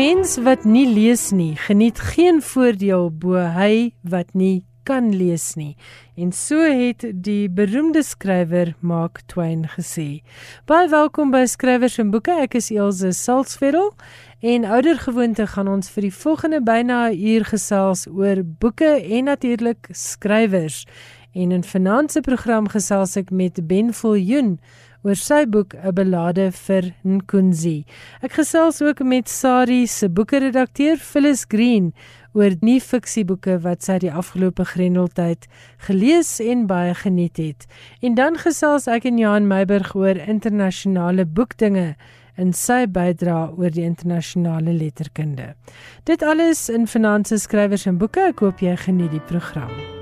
Mens wat nie lees nie, geniet geen voordeel bo hy wat nie kan lees nie. En so het die beroemde skrywer Mark Twain gesê. Baie welkom by Skrywers en Boeke. Ek is Elsje Salzveld en oudergewoonte gaan ons vir die volgende byna 'n uur gesels oor boeke en natuurlik skrywers. En in vanaand se program gesels ek met Ben Viljoen oor sy boek 'n belade vir Nkunzi. Ek gesels ook met Sari se boekredakteur Phyllis Green oor nuwe fiksieboeke wat sy die afgelope grendeltyd gelees en baie geniet het. En dan gesels ek en Johan Meiburg oor internasionale boekdinge en sy bydra oor die internasionale letterkunde. Dit alles in Finanse skrywers en boeke. Ek hoop jy geniet die program.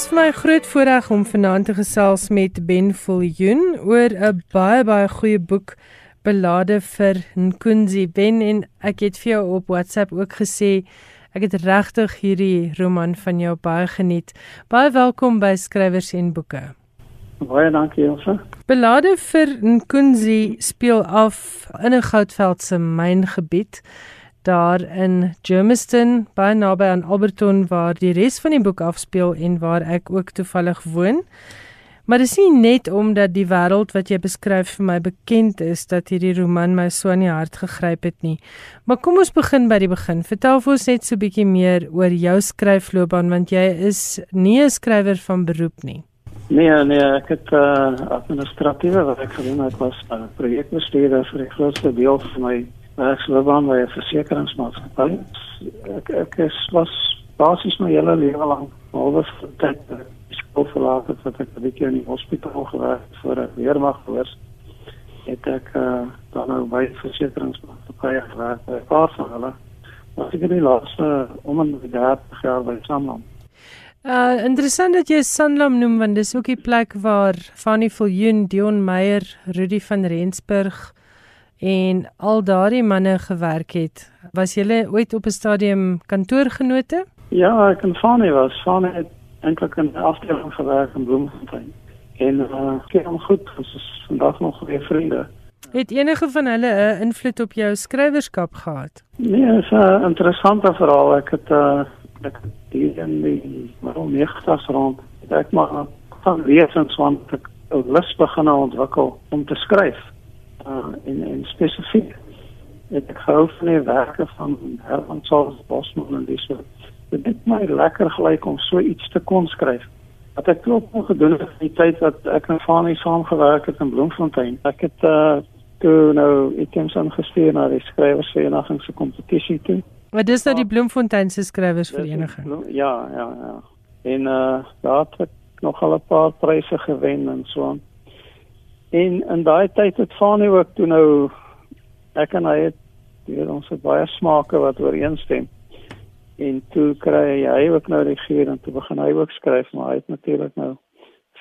Dis vir my 'n groot voorreg om vanaand te gesels met Ben Viljoen oor 'n baie baie goeie boek Belade vir Nkunzi. Ben en ek het vir jou op WhatsApp ook gesê ek het regtig hierdie roman van jou baie geniet. Baie welkom by Skrywers en Boeke. Baie dankie, Elsa. Belade vir Nkunzi speel af in 'n goudveldse myngebied daar in Germiston baie naby aan Alberton waar die res van die boek afspeel en waar ek ook toevallig woon. Maar dit is nie net omdat die wêreld wat jy beskryf vir my bekend is dat hierdie roman my so in die hart gegryp het nie. Maar kom ons begin by die begin. Vertel vir ons net so 'n bietjie meer oor jou skryfloopbaan want jy is nie 'n skrywer van beroep nie. Nee, nee, ek het uh, administratiewe werk gedoen. Ek was 'n uh, projekbestuurder vir die grootste deel van my ek sou wou by 'n versekeringsmaatskappy. Ek ek is was basies my hele lewe lank alweer tyd skool verlaat het wat ek 'n bietjie in die hospitaal gewerk het voor ek weer mag hoors. Het ek uh, dan nou by versekeringsmaatskappy gewerk. 'n Paar van hulle was ek in die laaste om en daar jaar by Sanlam. Uh interessant dat jy Sanlam noem want dis ook die plek waar Fanny Viljoen, Dion Meyer, Rudy van Rensburg en al daardie manne gewerk het. Was julle ooit op 'n stadium kantoorgenote? Ja, ek en Fanny was. Fanny het eintlik in 'n afdeling gewerk in Bloemfontein. En uh kyk hom goed, ons is vandag nog weer vriende. Het enige van hulle 'n invloed op jou skrywerskap gehad? Nee, dit is 'n interessante verhaal. Ek het uh ek het hier in die 90's rond. Ek maar van wesens want ek 'n lus begin ontwikkel om te skryf uh, en en spesifiek het ek gehou van die werke van Herman Charles Bosman en dis so dit het my lekker gelyk om so iets te kon skryf. Wat ek ook nog gedoen het in die tyd wat ek en Fanie saamgewerk het in Bloemfontein. Ek het uh, toe nou ek het hom gestuur na die skrywersvereniging se kompetisie toe. Wat is nou die Bloemfontein se skrywersvereniging? Ja ja ja. En uh, daar het ek nog al 'n paar pryse gewen en so aan En in daai tyd het Fanie ook toe nou ek en hy het weer ons het baie smake wat ooreenstem. En toe kry hy ook nou regeer en toe begin hy ook skryf, maar hy het natuurlik nou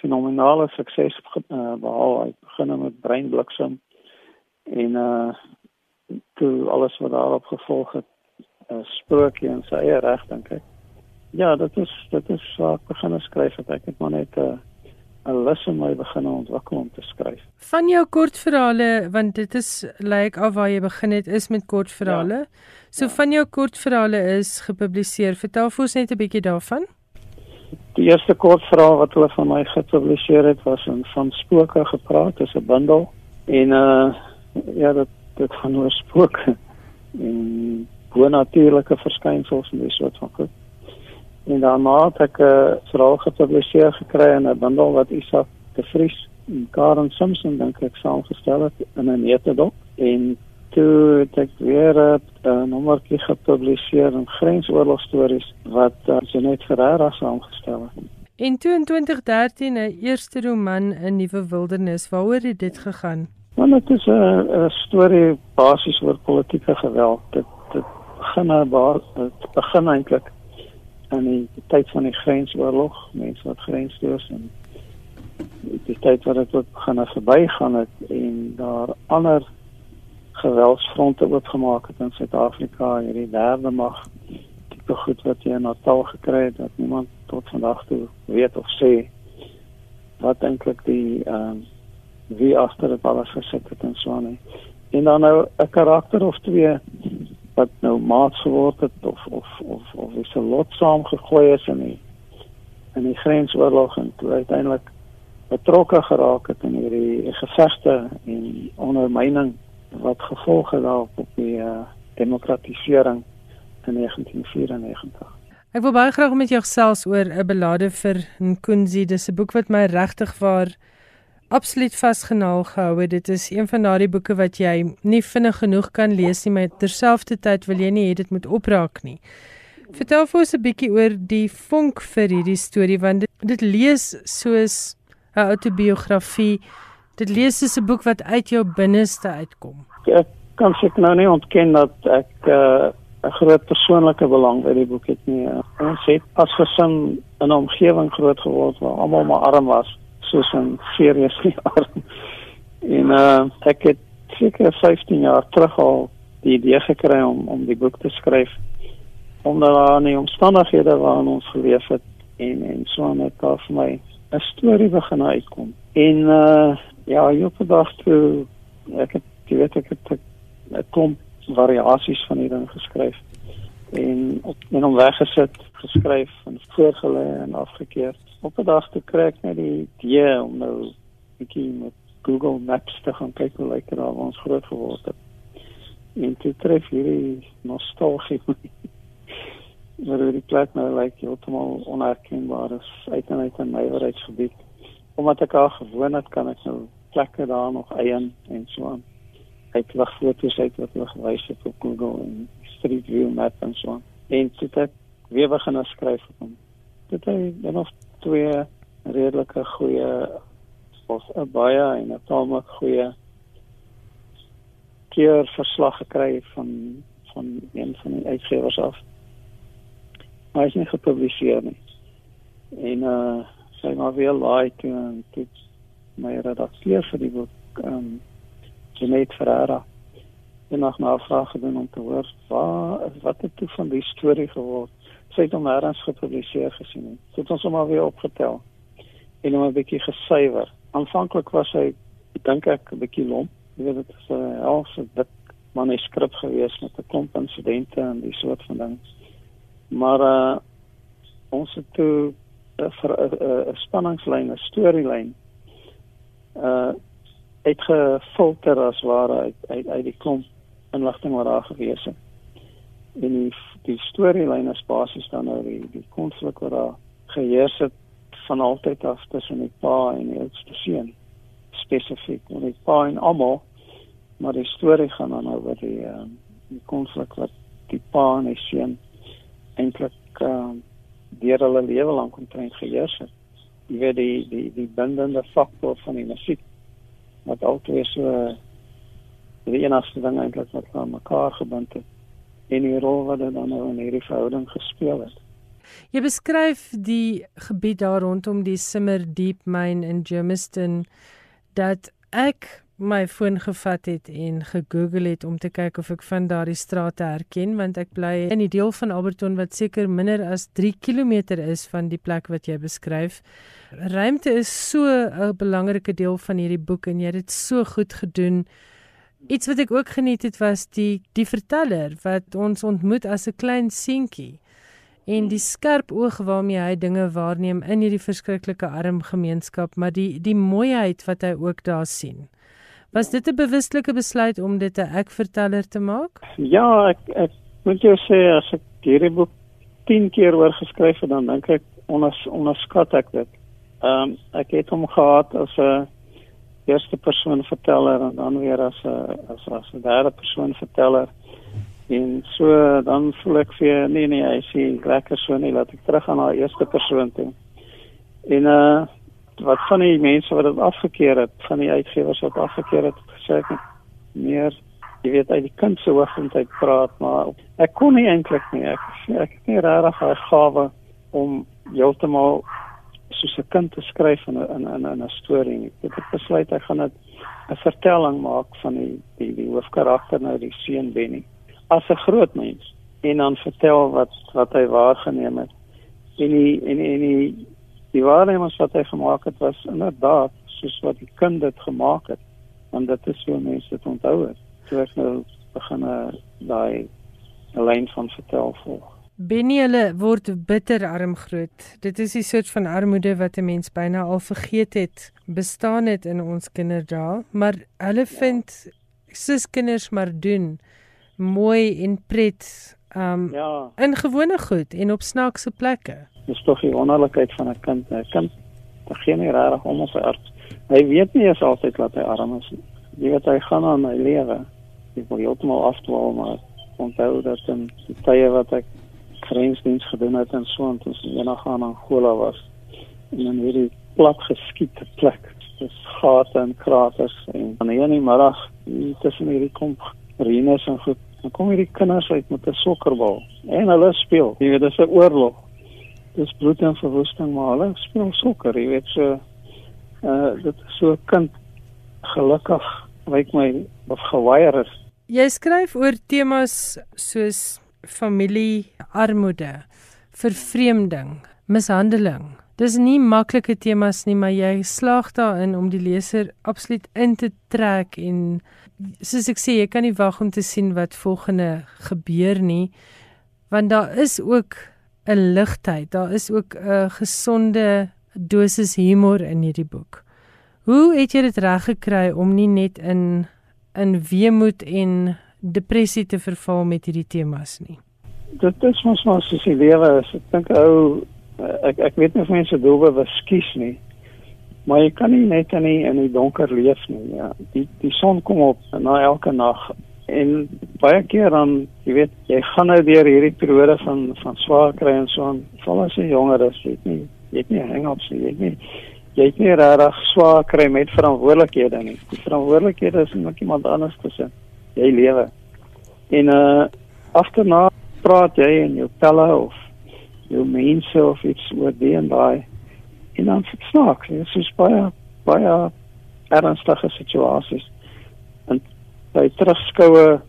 fenominale sukses uh, behaal. Hy begin met breinbliksem en uh toe alles wat daarop gevolg het, uh, sprokie en sy eie reg dink ek. Ja, dit is dit is waar ek begin skryf het. Ek het maar net 'n uh, 'n lus om my begin ontwikkel om te skryf. Van jou kortverhale, want dit is lyk like, af waar jy begin het is met kortverhale. Ja. So ja. van jou kortverhale is gepubliseer. Vertel vir ons net 'n bietjie daarvan. Die eerste kortverhaal wat hulle van my gepubliseer het was in van spooke gepraat, dis 'n bundel en uh ja, dit dit gaan oor spooke en bonatuurlike verskynsels en dis soort van goed. En daarna het ek 'n uh, verhaal gepubliseer gekry in 'n bundel wat Isak de Vries en Karen Simpson dink ek saamgestel het in 'n netedop en toe het ek weer 'n uh, nommertjie gepubliseer in Grensoorlogstories wat uh, Janet Ferreira saamgestel het. In 2013 'n eerste roman in Nuwe Wildernis, waaroor het dit gegaan? Want dit is 'n storie basies oor politieke geweld. Dit dit begin 'n begin eintlik in die tyd van die grensoorlog, mense wat grensloos en die tyd wat dit ook gaan verbygaan het en daar ander geweldsfronte oopgemaak het in Suid-Afrika, hierdie derde mag tipe goed wat jy in Natal gekry het dat niemand tot vandag toe weet of sê wat eintlik die ehm uh, wie agter dit alles gesit het en so aan. En dan nou 'n karakter of twee wat nou maat geword het of of of of is 'n lot saam gegooi is in die in die grensoorlog en toe uiteindelik betrokke geraak het in hierdie gevegte en ondermyning wat gevolg het daarop op die uh, demokratisering in 1994. Ek wil baie graag met jou gesels oor 'n belade vir Nkunzi. Dis 'n boek wat my regtig waar absoluut vasgenaal gehou het. Dit is een van daardie boeke wat jy nie vinnig genoeg kan lees nie, maar terselfdertyd wil jy nie hê dit moet opraak nie. Vertel vir ons 'n bietjie oor die vonk vir hierdie storie want dit, dit lees soos 'n autobiografie. Dit lees soos 'n boek wat uit jou binneste uitkom. Ek kan seker nou nie ontken dat ek 'n uh, groot persoonlike belang by die boek het nie. Ons het as gesin in 'n omgewing groot geword waar almal maar arm was soos 'n serieus arm. En uh ek het seker 15 jaar terug al die idee gekry om om die boek te skryf omdat daar nie omstandighede waarin ons geleef het en en so net daar vir my 'n storie begin uitkom. En uh ja, op 'n dag toe ek het jy weet ek het 'n klomp variasies van hierdie ding geskryf en op en hom weggesit, geskryf en voorgelê en afgekeer. Op 'n dag toe kry ek net die idee om nou bietjie met Google Maps te gaan kyk hoe lyk dit daar waar ons groot geword het. En toe tref hierdie nostalgie maar die plek nou lyk heeltemal onherkenbaar is uit en uit 'n nywerheidsgebied. Omdat ek al gewoon het, kan ek nou plekke daar nog eien en so aan. Ek lag foto's uit wat hulle gewys het op Google en Street View Map en so aan. En dit het weer begin skryf op hom. Dit het dan nog twee redelike goeie of 'n baie en 'n tamelik goeie keer verslag gekry van van een van die uitgewers af maar is nie gepubliseer nie. En uh sy maar weer laai toe en dit my redakteur vir die boek ehm um, Jeanette Ferreira en nog vrae gedoen om te hoor wat wat het toe van die storie geword. Sy het hom nêrens gepubliseer gesien nie. Sy het ons sommer weer opgetel en hom 'n bietjie gesuiwer. Aanvanklik was hy dink ek 'n bietjie lomp. Jy weet dit is 'n halfse dik manuskrip gewees met 'n klomp insidente en die soort van dinge maar uh, ons het toe uh, vir 'n uh, uh, spanningslyn, 'n storielyn uh uitgefilter as ware uit uit, uit die klomp inligting wat daar gewees het. En die die storielyn is basies dan nou die die konflik wat daar geheers het van altyd af tussen die pa en die oudste seun spesifiek en die pa en almal maar die storie gaan dan oor die uh, die konflik wat die pa en die seun eintlik uh, deur hulle lewe lank omtrent geheers het. Jy weet die die die bindende faktor van die musiek wat altyd so die enigste ding eintlik wat aan mekaar gebind het en die rol wat dit dan nou in hierdie verhouding gespeel het. Jy beskryf die gebied daar rondom die Simmer Deep Mine in Germiston dat ek my foon gevat het en gegoogel het om te kyk of ek van daardie strate herken want ek bly in die deel van Alberton wat seker minder as 3 km is van die plek wat jy beskryf. Ruimte is so 'n belangrike deel van hierdie boek en jy het dit so goed gedoen. Iets wat ek ook geniet het was die die verteller wat ons ontmoet as 'n klein seentjie en die skerp oog waarmee hy dinge waarneem in hierdie verskriklike arm gemeenskap, maar die die mooiheid wat hy ook daar sien. Was dit 'n bewuslike besluit om dit 'n ek-verteller te maak? Ja, ek ek moet jou sê as ek hierdie boek 10 keer oor geskryf het, dan dink ek onders onderskat ek dit. Ehm um, ek het hom gehad as 'n eerste persoon verteller en dan weer as 'n as as 'n derde persoon verteller. En so dan voel ek vir nee nee, hy sê lekker so nie laat ek terug gaan na eerste persoon toe. En uh wat van die mense wat dit afgekeer het, van die uitgewers wat afgekeer het, gesê ek meer jy weet uit die kind se hoogtepunt uit praat, maar ek kon nie eintlik nie. Ek ek het nie regtig 'n gawe om heeltemal soos 'n kind te skryf in 'n in 'n 'n storie. Ek het besluit ek gaan dit 'n vertelling maak van die die die hoofkarakter nou die seun Benny as 'n groot mens en dan vertel wat wat hy waargeneem het. En die en die, en die die waarnemings wat hy gemaak het was inderdaad soos wat die kind dit gemaak het. Want dit is so mense dit onthou het. So ek nou begin daai lyn van vertel volg. Benny hulle word bitter arm groot. Dit is 'n soort van armoede wat 'n mens byna al vergeet het bestaan het in ons kinderdae, maar hulle ja. vind sis kinders maar doen mooi en pret um ja. in gewone goed en op snaakse plekke. Dis tog die wonderlikheid van 'n kind. 'n Kind gee nie regtig om op sy arts. Hy weet nie eens altyd wat hy arm is nie. Jy weet hy gaan aan hy lewe. Ek wil heeltemal afdwaal maar onthou dat in die tye wat ek grensdiens gedoen het en so en ons eendag aan Angola was en in hierdie plat geskiete plek dis gate en kraters en dan hier in die middag tussen hierdie komp reënes en goed dan kom hierdie kinders uit met 'n sokkerbal en hulle speel. Jy weet dis 'n oorlog. Dis bloed en verwoesting maar hulle speel sokker jy weet so uh dit so 'n kind gelukkig lyk my of gewaier is. Jy skryf oor temas soos familie armoede, vervreemding, mishandeling. Dis nie maklike temas nie, maar jy slaag daarin om die leser absoluut in te trek en soos ek sê, jy kan nie wag om te sien wat volgende gebeur nie, want daar is ook 'n ligtheid, daar is ook 'n gesonde dosis humor in hierdie boek. Hoe het jy dit reg gekry om nie net in in weemoed en depressie te verval met hierdie temas nie? dit is mos maar soos die lewe is. Ek dink ou ek ek weet nie of mense doelbe beskies nie. Maar jy kan nie net in die, in die donker leef nie. Ja, die die son kom op na elke nag en baie keer dan jy weet jy gaan nou deur hierdie periode van van swaar kry en so aan. Val as jy jonger is, weet nie. Jy het nie hang-ups nie. Jy het nie jy het nie regtig swaar kry met verantwoordelikhede nie. Die verantwoordelikhede is net iemand anders tussen jy lewe. En uh agterna praat jy in jou pelle of jou mense of iets oor die en daai en dan sit snaaks dit is baie baie ernstige situasies en by terugskoue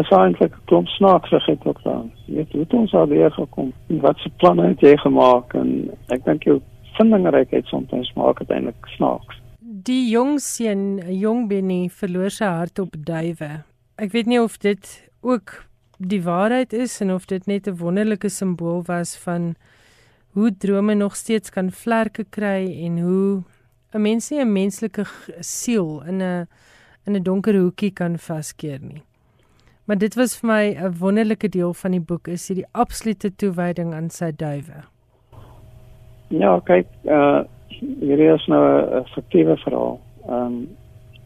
is eintlik 'n klomp snaaksheid ook dan jy weet hoe ons al weer gekom? En wat se planne het jy gemaak? En ek dink jou vindingrykheid soms maak dit eintlik snaaks die jong seun jong Benny verloor sy hart op duwe ek weet nie of dit ook die waarheid is en of dit net 'n wonderlike simbool was van hoe drome nog steeds kan vlerke kry en hoe 'n mens nie 'n menslike siel in 'n in 'n donker hoekie kan vaskeer nie. Maar dit was vir my 'n wonderlike deel van die boek is hierdie absolute toewyding aan sy duwe. Ja, kyk, uh hierdie is nou 'n fiktiewe verhaal. Ehm um,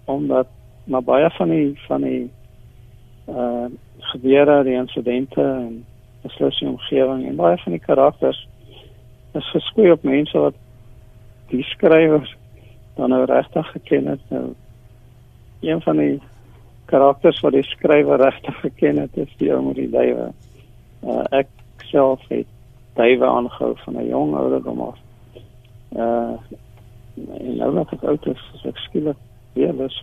omdat maar baie van die van die uh gebeure, die insidente en beslissing omgewing en baie van die karakters is geskoei op mense wat die skrywer dan nou regtig geken het. Nou een van die karakters wat die skrywer regtig geken het, is die ou met die duwe. Uh, ek self het duwe aangehou van 'n jong ouderdom af. Uh en nou nog ek oud is, ek skielik Ja, was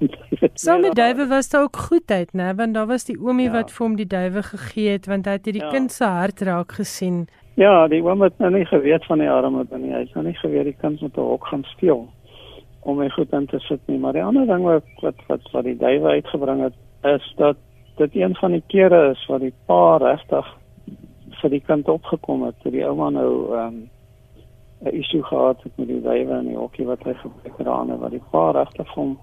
so met duwe was daar ook goedheid, né? Want daar was die oomie ja. wat vir hom die duwe gegee het want hy het hierdie ja. kind se hart raak gesien. Ja, die oom het nou nie geweet van die arme ding nie. Hy het nou nie geweet die kind moet ook gaan steel om hy goed in te sit nie. Maar die ander ding wat wat wat, wat die duwe uitgebring het is dat dit een van die kere is wat die pa regtig vir die kind opgekom het. Toe die ouma nou ehm um, 'n issue gehad het met die duwe en die hokkie wat hy gebruik het daarin wat die pa regtig hom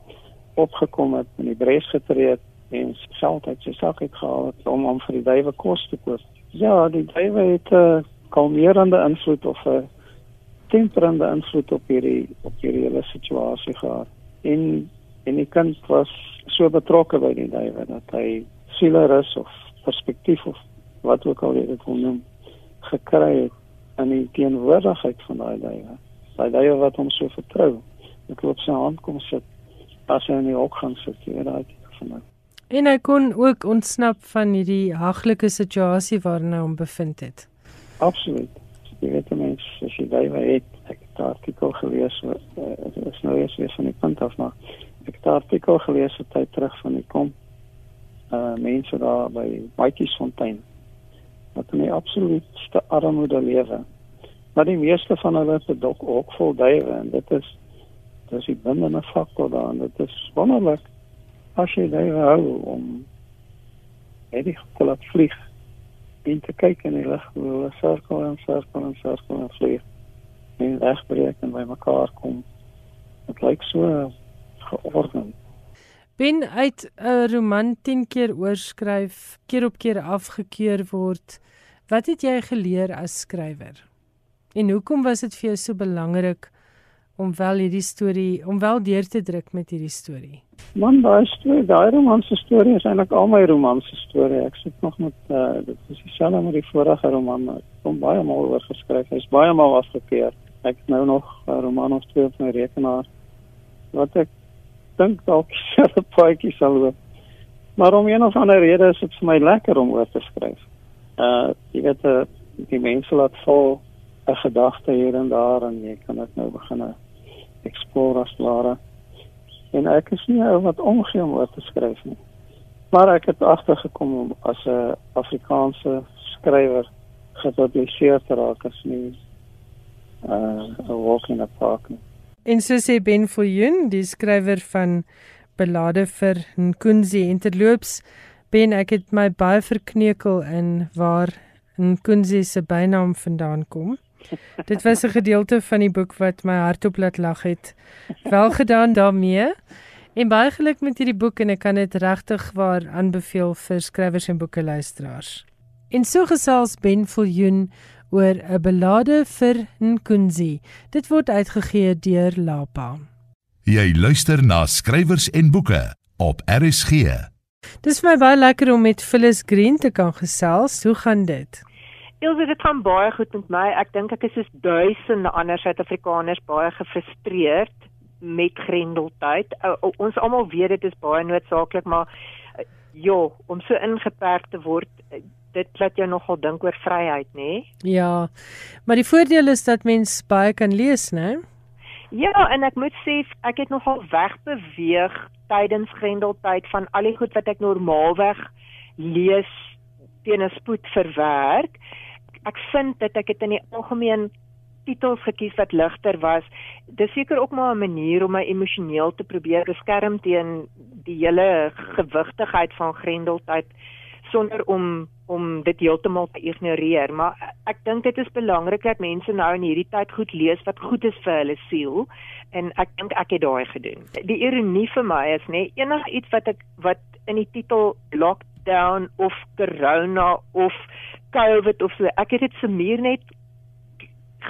opgekom het en die bres getree het en self het sy sak uitgehaal het om om vir die duwe kos te koop. Ja, die duwe het 'n uh, kalmerende invloed of 'n temperende invloed op hierdie op hierdie hele situasie gehad. En en die kind was so betrokke by die duwe dat hy sieleris of perspektief of wat ook al jy dit wil noem gekry het in die teenwoordigheid van daai duwe. Daai duwe wat hom so vertrou. Ek loop sy hand kom sit as hy in die hok gaan sit, jy weet daai van my. En hy kon ook ontsnap van hierdie haglike situasie waarin hy hom bevind het. Absoluut. Jy weet mens as jy daai het, ek het 'n artikel gelees oor uh, is nou eens weer van die punt af maar ek het 'n artikel gelees op tyd terug van die kom uh mense daar by Whiteyfontein wat in die absoluutste armoede lewe. Maar die meeste van hulle is dok ook vol duiwe en dit is dis die bindende faktor daar en dit is wonderlik as jy duiwe hou om enig te laat vlieg en te kyk in die lug hoe hulle sirkel en sirkel en sirkel en vlieg en regbreek en by mekaar kom. Dit lyk so geordend. Ben uit 'n roman 10 keer oorskryf, keer op keer afgekeur word. Wat het jy geleer as skrywer? En hoekom was dit vir jou so belangrik om wel hierdie storie om wel deur te druk met hierdie storie? Man, daai storie, daai roman se storie is eintlik al my roman se storie. Ek sit nog met uh dit is dieselfde met die vorige roman, maar het baie maal oor geskryf. Hy's baie maal afgekeur. Ek het nou nog 'n roman of twee op my rekenaar wat ek dink dalk selfe paadjie sal loop. Maar om een of ander rede is dit vir my lekker om oor te skryf. Uh jy weet uh, die mense laat vol 'n gedagte hier en daar en jy kan dit nou begin explore as ware. En ek is nie ou wat omgee om oor te skryf nie. Maar ek het agtergekom om as 'n Afrikaanse skrywer gepubliseer te raak as nie uh 'n walk in a park nie. En so sê Ben Viljoen, die skrywer van Belade vir Nkunzi Interloops, Ben ek het my baie verkneukel in waar Nkunzi se bynaam vandaan kom. Dit was 'n gedeelte van die boek wat my hart op laat lag het. Wel gedaan daarmee. En baie geluk met hierdie boek en ek kan dit regtig waar aanbeveel vir skrywers en boeke luisteraars. En so gesels Ben Viljoen oor 'n belade vir Nkunzi. Dit word uitgegee deur Lapa. Jy luister na skrywers en boeke op RSG. Dis vir my baie lekker om met Phyllis Green te kan gesels. Hoe gaan dit? Ilse, dit gaan baie goed met my. Ek dink ek is soos duisende ander Suid-Afrikaners baie gefrustreerd met grendeltyd. Ons almal weet dit is baie noodsaaklik, maar ja, om so ingeperk te word, dit laat jou nogal dink oor vryheid, nê? Ja. Maar die voordeel is dat mens baie kan lees, né? Ja, en ek moet sê ek het nogal wegbeweeg tydens grendeltyd van al die goed wat ek normaalweg lees teen 'n spoed verwerk. Ek vind dat ek dit in die algemeen titels gekies wat ligter was. Dis seker ook maar 'n manier om my emosioneel te probeer beskerm teen die hele gewigtigheid van grendeltyd sonder om om dit heeltemal te ignoreer, maar ek dink dit is belangrik dat mense nou in hierdie tyd goed lees wat goed is vir hulle siel en ek dink ek het daai gedoen. Die ironie vir my is nê enige iets wat ek wat in die titel lockdown of corona of covid of so, ek het dit se muur net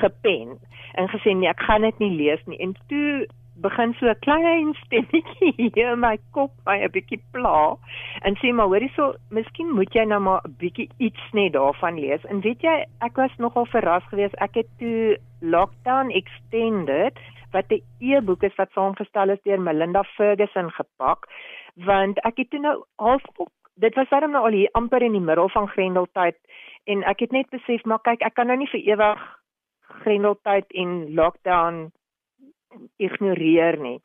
gepen en gesê nee, ek gaan dit nie lees nie. En toe begin so 'n klein stemmetjie hier in my kop my 'n bietjie pla. En sê maar hoorie so miskien moet jy nou maar 'n bietjie iets net daarvan lees. En weet jy ek was nogal verras geweest. Ek het toe lockdown extended wat 'n e-boek is wat saamgestel is deur Melinda Ferguson gepak want ek het toe nou half dit was darem nou al hier amper in die middel van grendeltyd. En ek het net besef maar kyk ek kan nou nie vir ewig grendeltyd en lockdown ignoreer nie.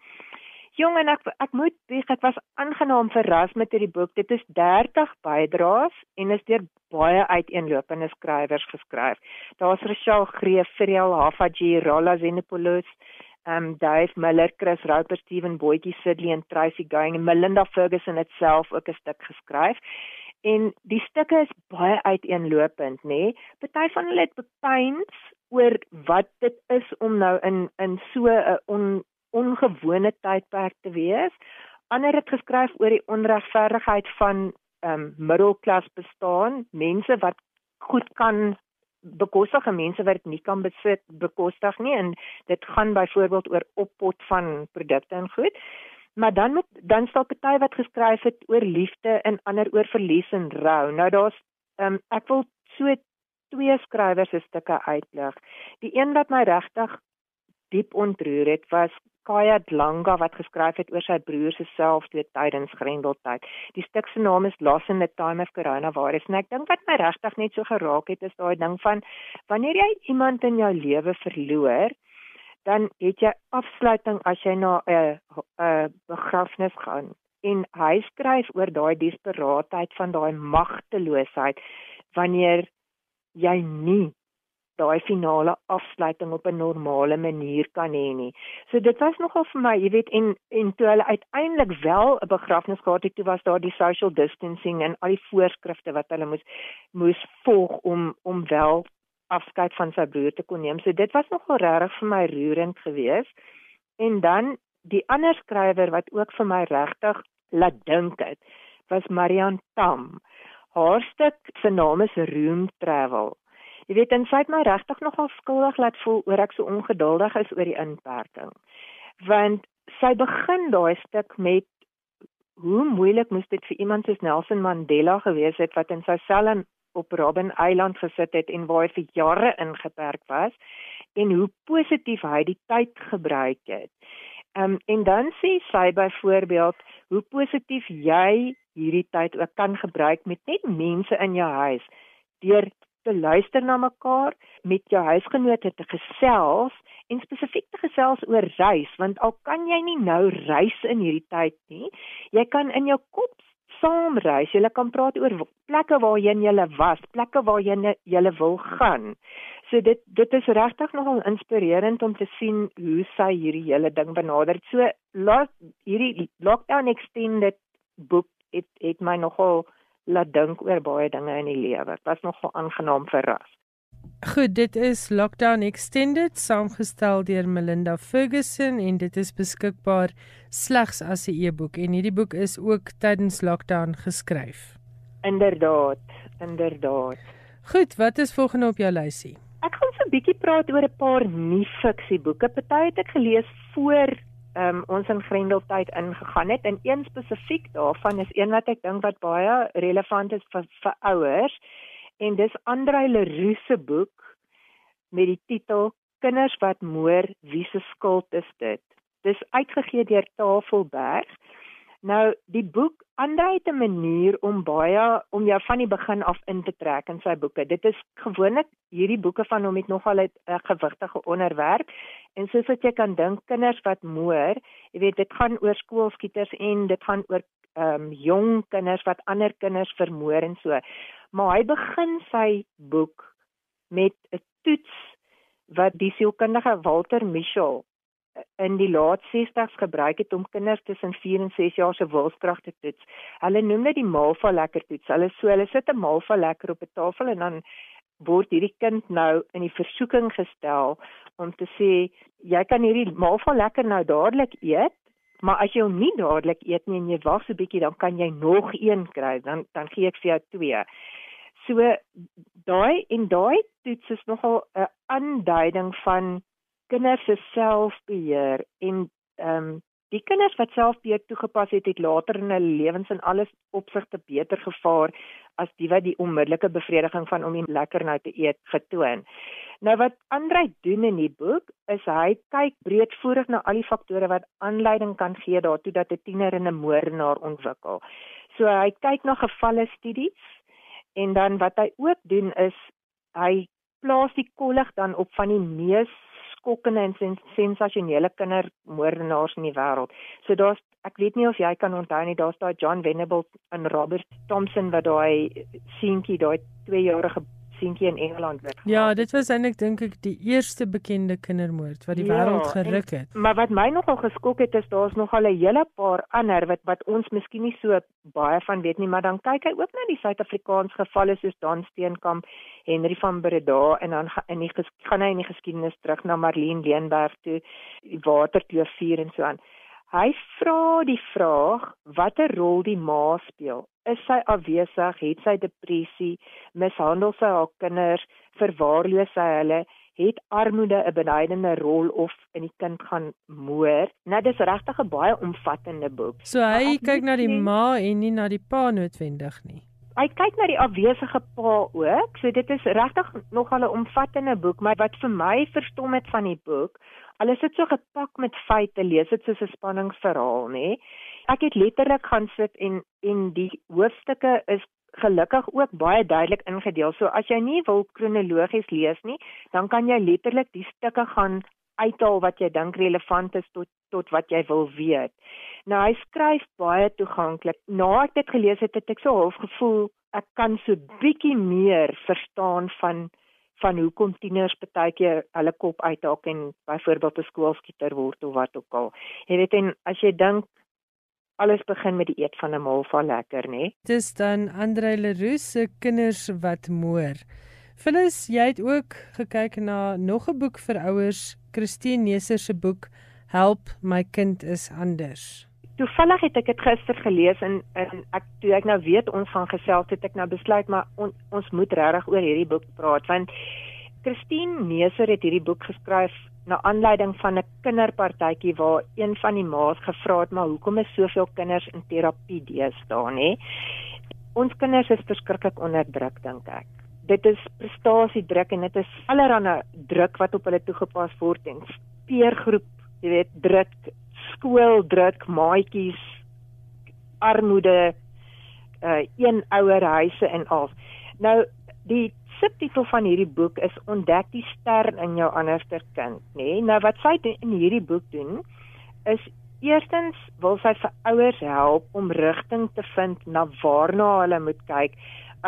Jong en ek ek moet sê ek was aangenaam verras met hierdie boek. Dit is 30 bydraes en is deur baie uiteenlopende skrywers geskryf. Daar's Rochelle Greef, Feriel Hafaji, Rolla Zenopoulos, um Dave Miller, Chris Roper, Steven Boetjie, Sidley en Tracy Going en Melinda Ferguson het self ook 'n stuk geskryf. En die stukke is baie uiteenlopend, nê? Nee? Party van hulle het bepains oor wat dit is om nou in in so 'n on, ongewone tydperk te wees. Ander het geskryf oor die onregverdigheid van ehm um, middelklas bestaan, mense wat goed kan bekostig en mense wat dit nie kan besit bekostig nie en dit gaan byvoorbeeld oor oppot van produkte en goed. Maar dan moet dan staan party wat geskryf het oor liefde en ander oor verlies en rou. Nou daar's um, ek wil so twee skrywers se stukke uitlig. Die een wat my regtig diep ontroer het was Kaya Dlanga wat geskryf het oor sy broer se selfdood tydens Grendeltyd. Die stuk se naam is Lost in the Time of Coronavirus. En ek dink wat my regtig net so geraak het is daai ding van wanneer jy iemand in jou lewe verloor, dan het jy afsluiting as jy na 'n 'n begrafnis gaan. En hy skryf oor daai desperaatheid van daai magteloosheid wanneer jy nie daai finale afsluiting op 'n normale manier kan hê nie. So dit was nogal vir my, jy weet, en en toe hulle uiteindelik wel 'n begrafnis gehad het, toe was daar die social distancing en al die voorskrifte wat hulle moes moes volg om om wel afskeid van sy broer te kon neem. So dit was nogal regtig vir my roerend geweest. En dan die ander skrywer wat ook vir my regtig laat dink het, was Marian Tam. Haar stuk se naam is Room Travel. Jy weet, en sy het my regtig nogal skuldig laat voel oor ek so ongeduldig is oor die inperking. Want sy begin daai stuk met hoe moeilik moes dit vir iemand soos Nelson Mandela gewees het wat in sy sel in op Robben Eiland gesit het en waar hy vir jare ingeperk was en hoe positief hy die tyd gebruik het. Ehm um, en dan sê sy byvoorbeeld hoe positief jy hierdie tyd ook kan gebruik met net mense in jou huis deur te luister na mekaar, met jou huisgenote te gesels en spesifiek te gesels oor reis, want al kan jy nie nou reis in hierdie tyd nie, jy kan in jou kop saam reis. Jy kan praat oor plekke waarheen jy was, plekke waarheen jy wil gaan. So dit dit is regtig nogal inspirerend om te sien hoe sy hierdie hele ding benader. So laat hierdie lockdown extended boek het het my nogal laat dink oor baie dinge in die lewe. Dit was nogal aangenaam verras. Goed, dit is Lockdown Extended saamgestel deur Melinda Ferguson en dit is beskikbaar slegs as 'n e-boek en hierdie boek is ook tydens lockdown geskryf. Inderdaad, inderdaad. Goed, wat is volgende op jou lysie? Ek gaan so 'n bietjie praat oor 'n paar nuwe fiksieboeke. Party het ek gelees voor um, ons in Grendeltyd ingegaan het en een spesifiek daarvan is een wat ek dink wat baie relevant is vir vir ouers en dis Andrei Leroux se boek met die titel Kinders wat moer wie se skuld is dit? Dis uitgegee deur Tafelberg. Nou die boek Andrei het 'n manier om baie om jou van die begin af in te trek in sy boeke. Dit is gewoonlik hierdie boeke van hom het nogal 'n gewigtige onderwerp. En soos wat jy kan dink kinders wat moer jy weet dit gaan oor skoolskieters en dit gaan oor ehm um, jong kinders wat ander kinders vermoor en so maar hy begin sy boek met 'n toets wat die sielkundige Walter Michel in die laat 60's gebruik het om kinders tussen 4 en 6 jaar se wilskrag te toets. Hulle noem dit die Malva lekker toets. Hulle so hulle sit 'n Malva lekker op 'n tafel en dan word hierdie kind nou in die versoeking gestel om te sê jy kan hierdie Malva lekker nou dadelik eet Maar as jy hom nie dadelik eet nie en jy wag so 'n bietjie dan kan jy nog een kry dan dan gee ek vir jou twee. So daai en daai toets is nogal 'n aanduiding van kinders se selfbeheer en ehm um, die kinders wat selfbeheer toegepas het het later in hulle lewens en alles opsigte beter gevaar as die wat die onmiddellike bevrediging van om die lekker nou te eet getoon. Nou wat Andrei doen in die boek is hy kyk breedvoerig na al die faktore wat aanleiding kan gee daartoe dat 'n tiener in 'n moordenaar ontwikkel. So hy kyk na gevalle studies en dan wat hy ook doen is hy plaas die kollig dan op van die mees skokkende en sens sensasionele kindermoordenaars in die wêreld. So daar's ek weet nie of jy kan onthou nie, daar's daai John Venables en Robert Thompson wat daai seentjie, daai 2-jarige seentjie in Engeland werd. Ja, dit was eintlik dink ek die eerste bekende kindermoord wat die ja, wêreld geruk het. En, maar wat my nogal geskok het is daar's nog al 'n hele paar ander wat wat ons miskien nie so baie van weet nie, maar dan kyk hy ook na die Suid-Afrikaanse gevalle soos Dan Steenkamp, Henry van Breda en dan in die gaan hy in die geskiedenis terug na Marlene Leenberg toe, die Waterkloof 4 en so aan. Hy vra die vraag watter rol die ma speel. Is sy afwesig? Het sy depressie? Mishandel sy haar kinders? Verwaarloos sy hulle? Het armoede 'n beduidende rol of in die kind gaan moer? Nou dis regtig 'n baie omvattende boek. So hy kyk na die ma en nie na die pa noodwendig nie. hy kyk na die afwesige pa ook. So dit is regtig nogal 'n omvattende boek, maar wat vir my verstom het van die boek, al is dit so gepak met feite, lees dit soos 'n spanningsverhaal, nê. Ek het letterlik gaan sit en en die hoofstukke is gelukkig ook baie duidelik ingedeel. So as jy nie wil kronologies lees nie, dan kan jy letterlik die stukke gaan uithaal wat jy dink relevant is tot tot wat jy wil weet. Nou hy skryf baie toeganklik. Na ek dit gelees het, het ek so half gevoel ek kan so bietjie meer verstaan van van hoekom tieners baie keer hulle kop uithaak en byvoorbeeld 'n skoolskieter word of wat ook al. Jy weet en as jy dink alles begin met die eet van 'n malva lekker, nê? Dis dan Andre Leroux se kinders wat moer. Phyllis, jy het ook gekyk na nog 'n boek vir ouers, Christine Neser se boek Help my kind is anders. Toevallig het ek dit gister gelees en, en ek toe ek nou weet ons gaan gesels het ek nou besluit maar on, ons moet regtig oor hierdie boek praat want Christine Neser het hierdie boek geskryf na aanleiding van 'n kinderpartytjie waar een van die ma's gevra het maar hoekom is soveel kinders in terapie deesdae nê? Ons kinders is verskriklik onderdruk dink ek. Dit is prestasiedruk en dit is allerlei druk wat op hulle toegepas word en peergroep, jy weet, druk, skooldruk, maatjies, armoede, uh een ouer huise en al. Nou die subtitel van hierdie boek is Ontdek die ster in jou anderste kind, nê? Nee? Nou wat sy in hierdie boek doen is eerstens wil sy vir ouers help om rigting te vind na waarna hulle moet kyk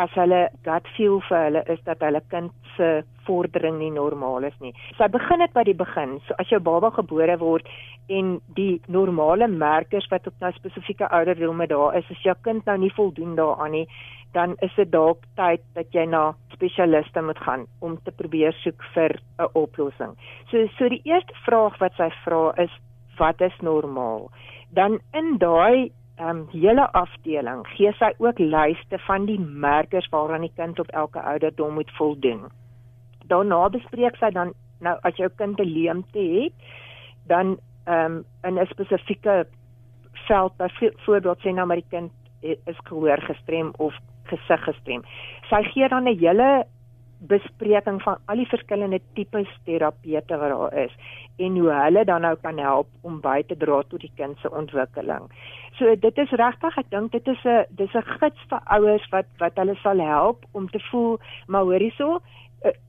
as hulle gut feel vir hulle is dat hulle kind se vordering nie normaal is nie. Sy begin dit by die begin. So as jou baba gebore word en die normale merkers wat op 'n spesifieke ouderdomme daar is, as jou kind nou nie voldoen daaraan nie, dan is dit dalk tyd dat jy na spesialiste moet gaan om te probeer soek vir 'n oplossing. So so die eerste vraag wat sy vra is wat is normaal? Dan in daai ehm um, hele afdeling gee sy ook lyste van die merkers waaraan die kind op elke ouderdom moet voldoen. Daarna bespreek sy dan nou as jou kind 'n leemte het, dan ehm um, in 'n spesifieke veld byvoorbeeld sê nou maar die kind is gehoor gestrem of gesig gestrem. Sy gee dan 'n hele bespreking van al die verskillende tipes terapeute wat daar is en hoe hulle dan nou kan help om by te dra tot die kind se ontwikkeling. So dit is regtig, ek dink dit is 'n dis 'n gids vir ouers wat wat hulle sal help om te voel maar hoorie so,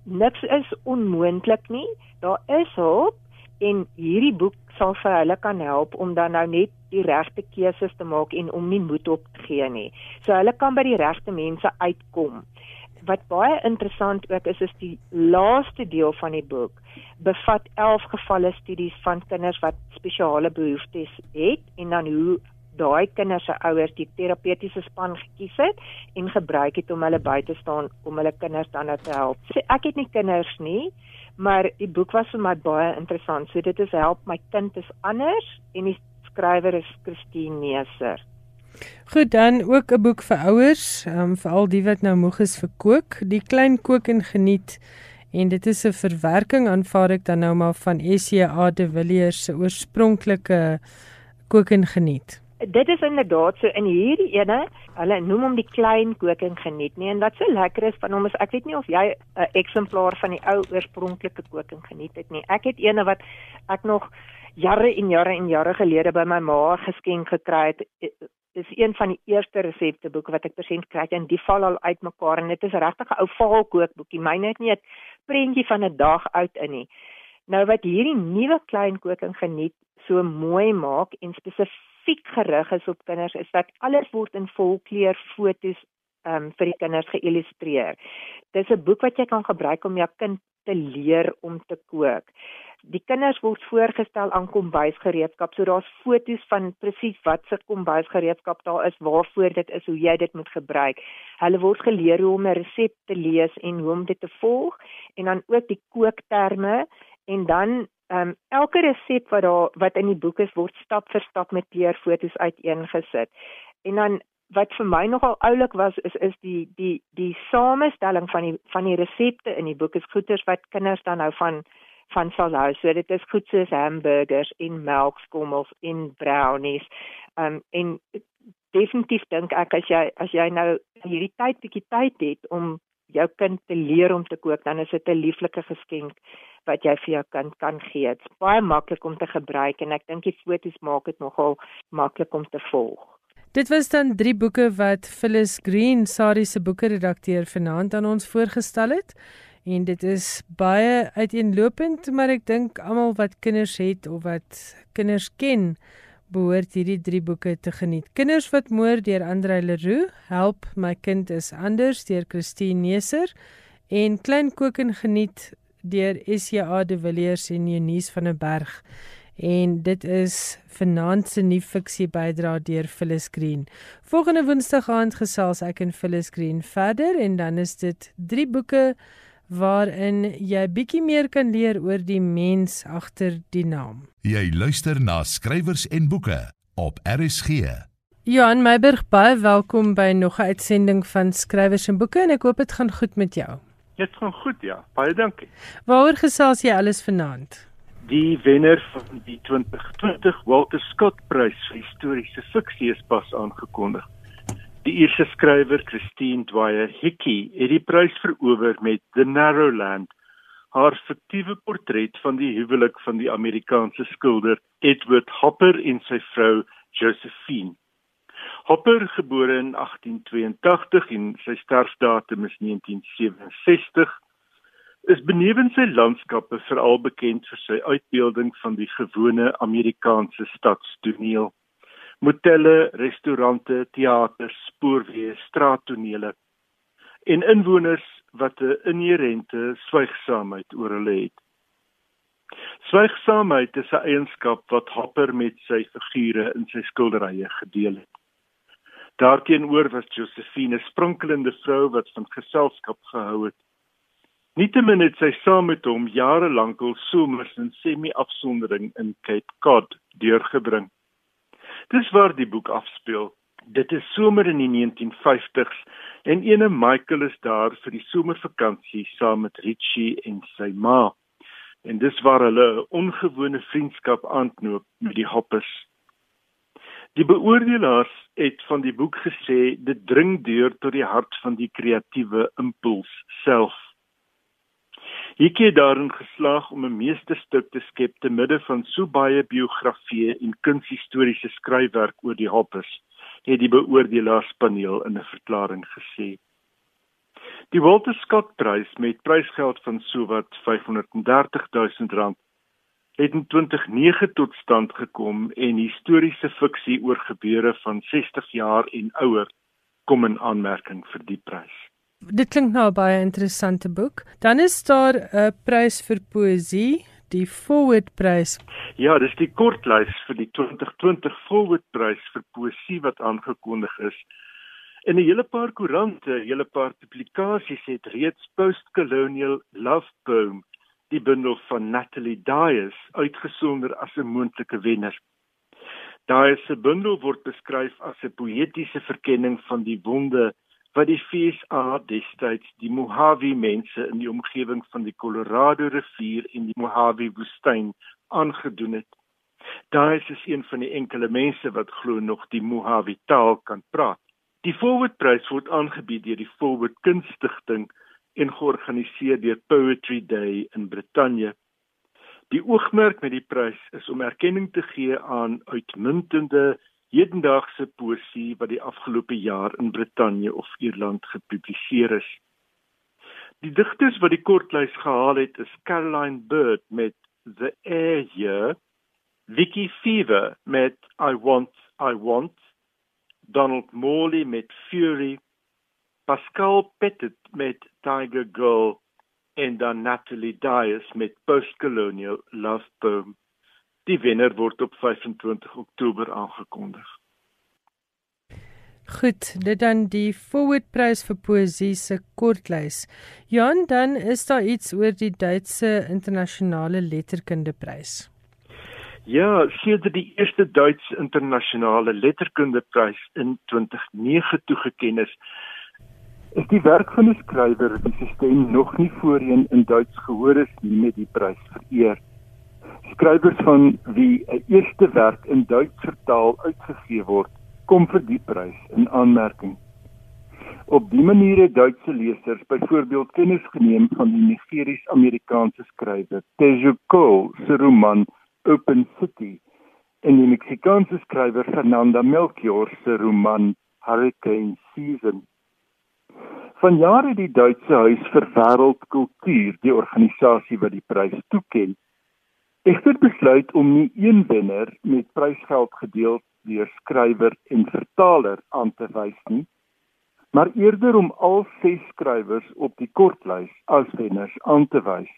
niks is onmoontlik nie. Daar is hulp en hierdie boek sal vir hulle kan help om dan nou net die regte keuses te maak en om nie moed op te gee nie. So hulle kan by die regte mense uitkom. Wat baie interessant ook is is die laaste deel van die boek bevat 11 gevalle studies van kinders wat spesiale behoeftes het en dan hoe daai kinders se ouers die terapeutiese span gekies het en gebruik het om hulle by te staan om hulle kinders dan nou te help. So ek het nie kinders nie, maar die boek was vir my baie interessant. So dit is help my kind is anders en die skrywer is Christine Neser. Goed dan ook 'n boek vir ouers, um, vir al die wat nou moeg is vir kook, die klein kook en geniet. En dit is 'n verwerking aanvaar ek dan nou maar van SCA de Villiers se oorspronklike kook en geniet. Dit is inderdaad so in hierdie ene, hulle noem hom die klein kook en geniet nie en wat so lekker is van hom is ek weet nie of jy 'n eksemplaar van die ou oorspronklike kook en geniet het nie. Ek het eene wat ek nog jare en jare en jare gelede by my ma geskenk gekry het. Dis een van die eerste resepteboeke wat ek persent kry en die val al uitmekaar en dit is regtig 'n ou vaal kookboekie. Myne het nie 'n prentjie van 'n dag oud in nie. Nou wat hierdie nuwe klein koking geniet so mooi maak en spesifiek gerig is op kinders is dat alles word in volkleur fotos um, vir die kinders geïllustreer. Dis 'n boek wat jy kan gebruik om jou kind te leer om te kook. Die kinders word voorgestel aan kombuisgereedskap. So daar's foto's van presies wat se kombuisgereedskap daar is, waarvoor dit is, hoe jy dit moet gebruik. Hulle word geleer hoe om 'n resep te lees en hoe om dit te volg en dan ook die kookterme en dan ehm um, elke resep wat daar wat in die boek is word stap vir stap met kleurfoto's uiteengesit. En dan wat vir my nogal oulik was is is die die die samestelling van die van die resepte in die boek is goeders wat kinders dan nou van van sal hou. So dit is goed soos hamburgers en melkskommels en brownies. Um en definitief dink ek as jy as jy nou hierdie tyd bietjie tyd het om jou kind te leer om te kook, dan is dit 'n lieflike geskenk wat jy vir jou kind kan gee. Dit's baie maklik om te gebruik en ek dink die foto's maak dit nogal maklik om te volg. Dit was dan drie boeke wat Phyllis Green, Sari se boekeredakteur vanaand aan ons voorgestel het. En dit is baie uiteenlopend, maar ek dink almal wat kinders het of wat kinders ken, behoort hierdie drie boeke te geniet. Kinders wat moer deur Andre Leroux, Help my kind is anders deur Christine Neser en Klein kook en geniet deur SJA de Villiers en Eunice van der Berg. En dit is vanaand se nuwe fiksie bydra deur Phyllis Green. Volgende Woensdag aand gesels ek en Phyllis Green verder en dan is dit drie boeke waarin jy bietjie meer kan leer oor die mens agter die naam. Jy luister na skrywers en boeke op RSG. Johan Meiburg, baie welkom by nog 'n uitsending van skrywers en boeke en ek hoop dit gaan goed met jou. Dit gaan goed, ja. Baie dankie. Waaroor gesels jy alles vanaand? Die wenner van die 2020 Walter Scott Prys vir historiese fiksie is pas aangekondig. Die Ierse skrywer Christine Dwyer Hickey het die prys verower met The Narrowland, haar fiktiewe portret van die huwelik van die Amerikaanse skilder Edward Hopper en sy vrou Josephine. Hopper, gebore in 1882 en sy sterfdatum is 1967, is benewens sy landskappe veral bekend vir sy uitbeelding van die gewone Amerikaanse stadstoneel motelle, restaurante, teaters, spoorweë, straattonele en inwoners wat 'n inherente swygsaamheid oor hulle het. Swygsaamheid is 'n eienskap wat Hopper met sy figure in sy skilderye gedeel het. Daarteenoor was Josephine 'n sprankelende vrou wat van geselskap gehou het. Nietemin het sy saam met hom jare lank al somers in semi-afsondering in Cape Cod deurgebring. Dis waar die boek afspeel. Dit is somer in die 1950s en ene Michael is daar vir die somervakansie saam met Richie en sy ma. En dis waar hulle 'n ongewone vriendskap aanknoop met die Hoppers. Die beoordelaars het van die boek gesê dit dring deur tot die hart van die kreatiewe impuls self. Ek het daarin geslaag om 'n meesterstuk te skep te midde van so baie biografieë en kunshistoriese skryfwerk oor die Hoppers, het die beoordelaarspaneel in 'n verklaring gesê. Die Walter Scott Prys met prysgeld van sowat 530 000 rand het in 2009 tot stand gekom en historiese fiksie oor gebeure van 60 jaar en ouer kom in aanmerking vir die prys. Dit klink nou 'n baie interessante boek. Dan is daar 'n prys vir poësie, die Forward Prys. Ja, dis die kortlys vir die 2020 Forward Prys vir poësie wat aangekondig is. In 'n hele paar koerante, 'n hele paar publikasies het reeds Postcolonial Love Poem, die bundel van Natalie Dyes, uitgesonder as 'n moontlike wenner. Dyes se bundel word beskryf as 'n poëtiese verkenning van die wonde wat die FSA destyds die Mojave mense in die omgewing van die Colorado rivier en die Mojave woestyn aangedoen het. Daar is een van die enkele mense wat glo nog die Mojave taal kan praat. Die Forward Prys word aangebied deur die Forward Kunstigting en georganiseer deur Poetry Day in Brittanje. Die oogmerk met die prys is om erkenning te gee aan uitmuntende hedendaagse poesie wat die afgelope jaar in Brittanje of Ierland gepubliseer is. Die digters wat die kortlys gehaal het is Caroline Bird met The Air Year, Vicky Fever met I Want I Want, Donald Morley met Fury, Pascal Pettit met Tiger Girl en dan Natalie Dyes met Postcolonial Love Poem. Die wenner word op 25 Oktober aangekondig. Goed, dit dan die Forward Prys vir poësie se kortlys. Jan, dan is daar iets oor die Duitse internasionale letterkunde prys. Ja, sedert die eerste Duitse internasionale letterkunde prys in 2009 toegekend is, is die werk van 'n skrywer wie se stem nog nie voorheen in Duits gehoor is nie met die prys vereer skrywers van wie 'n eerste werk in Duits vertaal uitgegee word, kom vir die prys in aanmerking. Op die manier het Duitse lesers byvoorbeeld kennis geneem van die Nigeries-Amerikaanse skrywer Teju Cole se roman Open City en die Meksikaanse skrywer Fernanda Melchior se roman Hurricane Season. Van jare het die Duitse Huis vir Wêreldkultuur, die organisasie wat die prys toeken, egter besluit om nie een wenner met prysgeld gedeel deur skrywer en vertaler aan te wys nie, maar eerder om al ses skrywers op die kortlys as wenners aan te wys.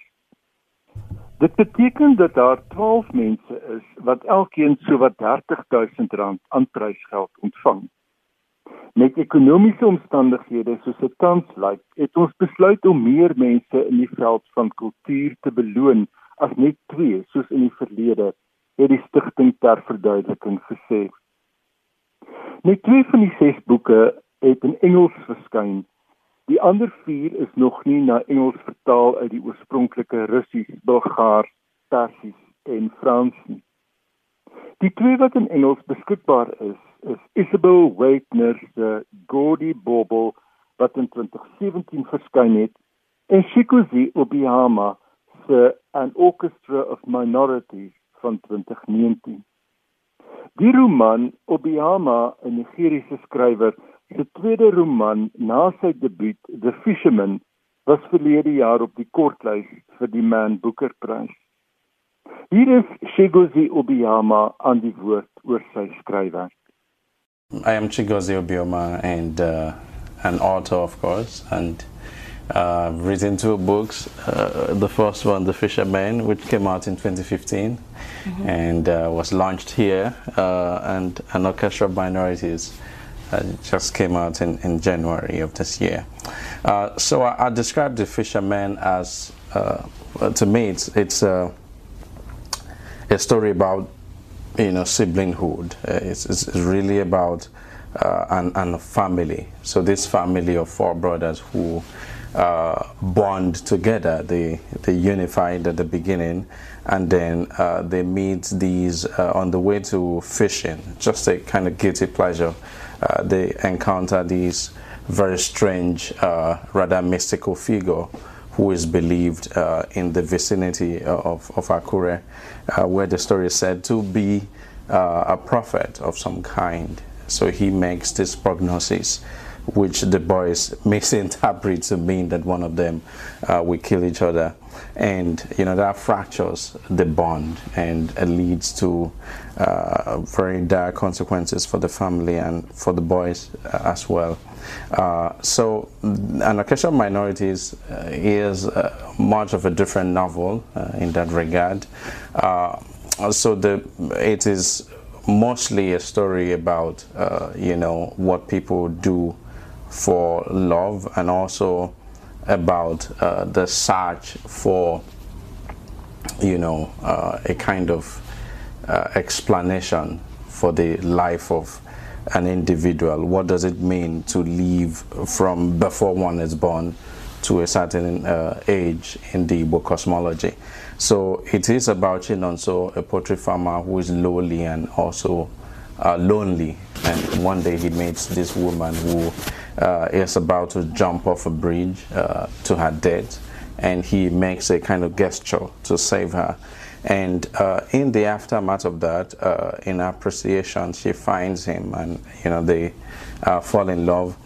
Dit beteken dat daar 12 mense is wat elkeen sowat R30000 aan prysgeld ontvang. Met ekonomiese omstandighede soos dit tans lyk, het ons besluit om meer mense in die veld van kultuur te beloon as net twee soos in die verlede, het die stigting ter verduideliking gesê. Net twee van die ses boeke het in Engels verskyn. Die ander 4 is nog nie na Engels vertaal uit die oorspronklike Russies, Bulgaars, Persies en Frans nie. Die twee wat in Engels beskikbaar is, is Isabel Waitner se Gordy Bobo wat in 2017 verskyn het en Shikuzi Obiyama se An Orchestra of Minorities van 2019. Die roman Obiyama, 'n Nigeriese skrywer, se tweede roman na sy debuut The Fisherman, was verlede jaar op die kortlys vir die Man Booker Prys. Hier is Shigozi Obiyama aan die woord oor sy skryfwerk. I am Chigozie Obioma and uh, an author, of course, and uh, I've written two books. Uh, the first one, The Fisherman, which came out in 2015 mm-hmm. and uh, was launched here, uh, and An Orchestra of Minorities uh, just came out in, in January of this year. so I, I describe The Fisherman as, to me, it's, it's a story about you know siblinghood. Uh, it's, it's, really about uh, an, an family. So this family of four brothers who uh, bond together, they they unified at the beginning, and then uh, they meet these uh, on the way to fishing. Just a kind of guilty pleasure. Uh, they encounter these very strange, rather mystical figure who is believed uh, in the vicinity of, of Akure, uh, where the story is said to be uh, a prophet of some kind. So he makes this prognosis, which the boys misinterpret to mean that one of them uh, will kill each other. And, you know, that fractures the bond and leads to uh, very dire consequences for the family and for the boys uh, as well. Uh, so, An of Minorities uh, is uh, much of a different novel uh, in that regard. Uh, so, the, it is mostly a story about, uh, you know, what people do for love and also about the search for, you know, a kind of explanation for the life of an individual? What does it mean to live from before one is born to a certain uh, age in the Igbo cosmology? So it is about Chinonso, a poultry farmer who is lowly and also uh, lonely. And one day he meets this woman who uh, is about to jump off a bridge uh, to her death, and he makes a kind of gesture to save her. And uh, in the aftermath of that, uh, in appreciation, she finds him and, you know, they uh, fall in love.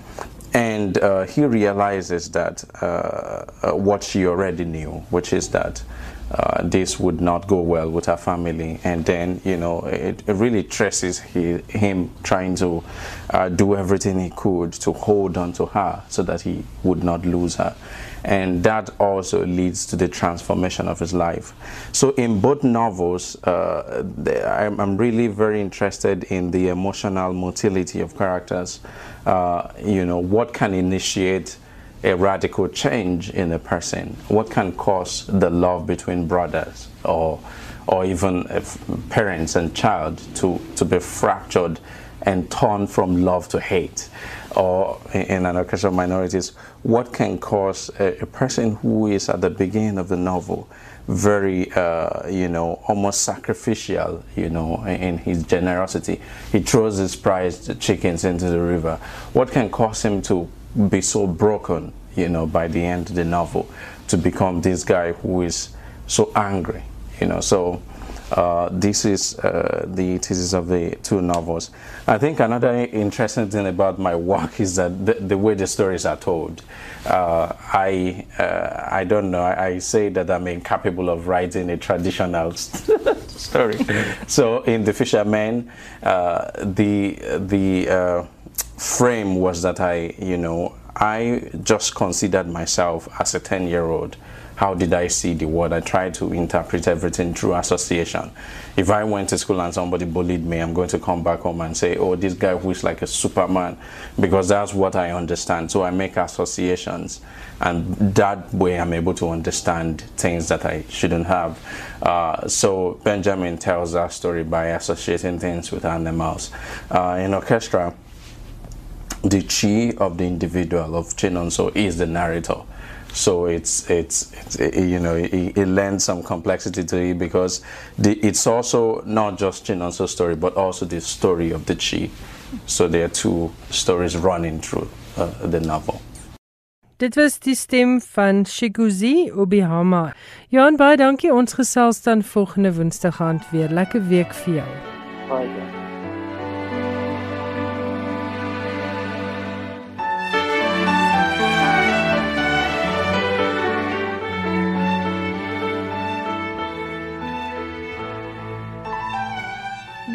And uh, he realizes that uh, uh, what she already knew, which is that this would not go well with her family. And then, you know, it, it really stresses he, him trying to do everything he could to hold on to her so that he would not lose her and that also leads to the transformation of his life. So in both novels, uh, I'm, I'm, really very interested in the emotional motility of characters. Uh, you know, what can initiate a radical change in a person? What can cause the love between brothers or or even parents and child to, to be fractured and torn from love to hate? or in an case of minorities, what can cause a, a, person who is at the beginning of the novel very, uh, you know, almost sacrificial, you know, in his generosity. He throws his prized chickens into the river. What can cause him to be so broken, you know, by the end of the novel, to become this guy who is so angry, you know? So uh, this is uh, the thesis of the two novels. I think another interesting thing about my work is that the, the way the stories are told. Uh, I uh, I don't know. I, I, say that I'm incapable of writing a traditional story. so in The Fisherman, uh, the the frame was that I you know I just considered myself as a ten year old how did I see the world? I try to interpret everything through association. If I went to school and somebody bullied me, I'm going to come back home and say, oh, this guy who is like a superman, because that's what I understand. So I make associations, and that way I'm able to understand things that I shouldn't have. Uh, so Benjamin tells that story by associating things with animals. Uh, in orchestra, the chi of the individual of Chinonso is the narrator. So it's it's, it's it, you know it, it, lends some complexity to it because the, it's also not just Chinonso's story but also the story of the Chi. So there are two stories running through uh, the novel. Dit was die stem van Shiguzi Obihama. Johan baie dankie ons gesels dan volgende Woensdag aand weer. Lekker week vir jou. Baie dankie.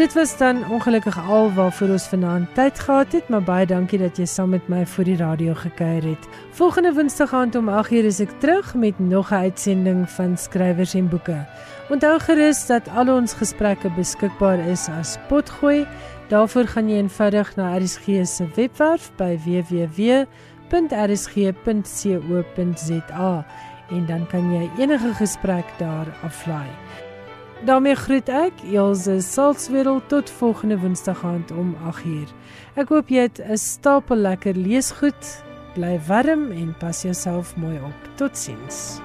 Dit was dan ongelukkig al waarvoor ons vanaand tyd gehad het, maar baie dankie dat jy saam met my vir die radio gekuier het. Volgende Woensdag aand om 8:00 is ek terug met nog 'n uitsending van skrywers en boeke. Onthou gerus dat al ons gesprekke beskikbaar is as potgooi. Daarvoor gaan jy eenvoudig na RSG se webwerf by www.rsg.co.za en dan kan jy enige gesprek daar aflaai daarmee groet ek Elsje Salzwetel tot volgende Woensdag aand om 8uur. Ek hoop jy het 'n stapel lekker leesgoed. Bly warm en pas jouself mooi op. Totsiens.